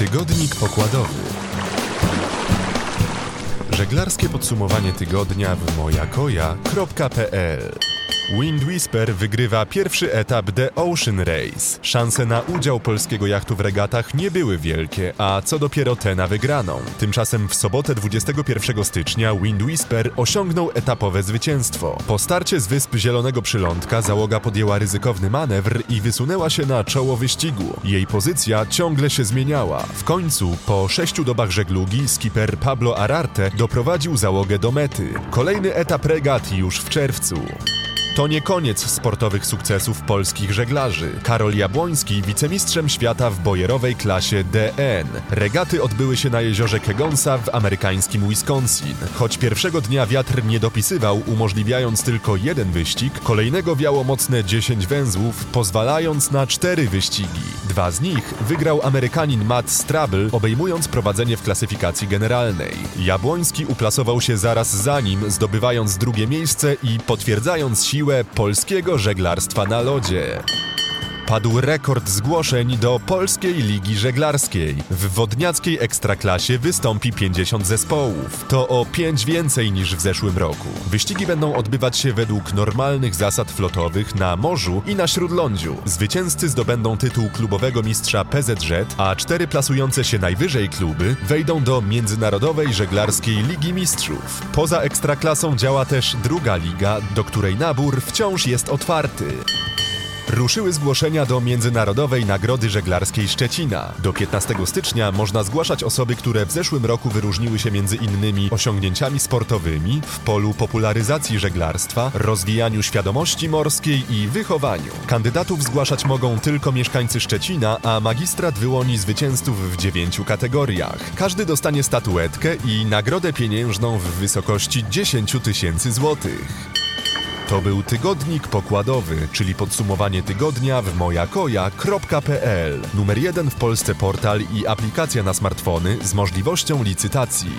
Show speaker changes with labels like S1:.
S1: Tygodnik pokładowy. Żeglarskie podsumowanie tygodnia w mojakoja.pl Wind Whisper wygrywa pierwszy etap The Ocean Race. Szanse na udział polskiego jachtu w regatach nie były wielkie, a co dopiero te na wygraną. Tymczasem w sobotę 21 stycznia Wind Whisper osiągnął etapowe zwycięstwo. Po starcie z wysp Zielonego Przylądka załoga podjęła ryzykowny manewr i wysunęła się na czoło wyścigu. Jej pozycja ciągle się zmieniała. W końcu, po sześciu dobach żeglugi, skipper Pablo Ararte doprowadził załogę do mety. Kolejny etap regat już w czerwcu. To nie koniec sportowych sukcesów polskich żeglarzy. Karol Jabłoński wicemistrzem świata w bojerowej klasie DN. Regaty odbyły się na jeziorze Kegonsa w amerykańskim Wisconsin. Choć pierwszego dnia wiatr nie dopisywał, umożliwiając tylko jeden wyścig, kolejnego wiało mocne 10 węzłów, pozwalając na cztery wyścigi. Dwa z nich wygrał Amerykanin Matt Strabel, obejmując prowadzenie w klasyfikacji generalnej. Jabłoński uplasował się zaraz za nim, zdobywając drugie miejsce i potwierdzając siłę polskiego żeglarstwa na lodzie. Padł rekord zgłoszeń do Polskiej Ligi Żeglarskiej. W wodniackiej ekstraklasie wystąpi 50 zespołów. To o 5 więcej niż w zeszłym roku. Wyścigi będą odbywać się według normalnych zasad flotowych na morzu i na śródlądziu. Zwycięzcy zdobędą tytuł klubowego mistrza PZZ, a cztery plasujące się najwyżej kluby wejdą do Międzynarodowej Żeglarskiej Ligi Mistrzów. Poza ekstraklasą działa też druga liga, do której nabór wciąż jest otwarty. Ruszyły zgłoszenia do Międzynarodowej Nagrody Żeglarskiej Szczecina. Do 15 stycznia można zgłaszać osoby, które w zeszłym roku wyróżniły się między innymi osiągnięciami sportowymi w polu popularyzacji żeglarstwa, rozwijaniu świadomości morskiej i wychowaniu. Kandydatów zgłaszać mogą tylko mieszkańcy Szczecina, a magistrat wyłoni zwycięzców w dziewięciu kategoriach. Każdy dostanie statuetkę i nagrodę pieniężną w wysokości 10 tysięcy złotych. To był tygodnik pokładowy, czyli podsumowanie tygodnia w mojakoja.pl. Numer jeden w Polsce portal i aplikacja na smartfony z możliwością licytacji.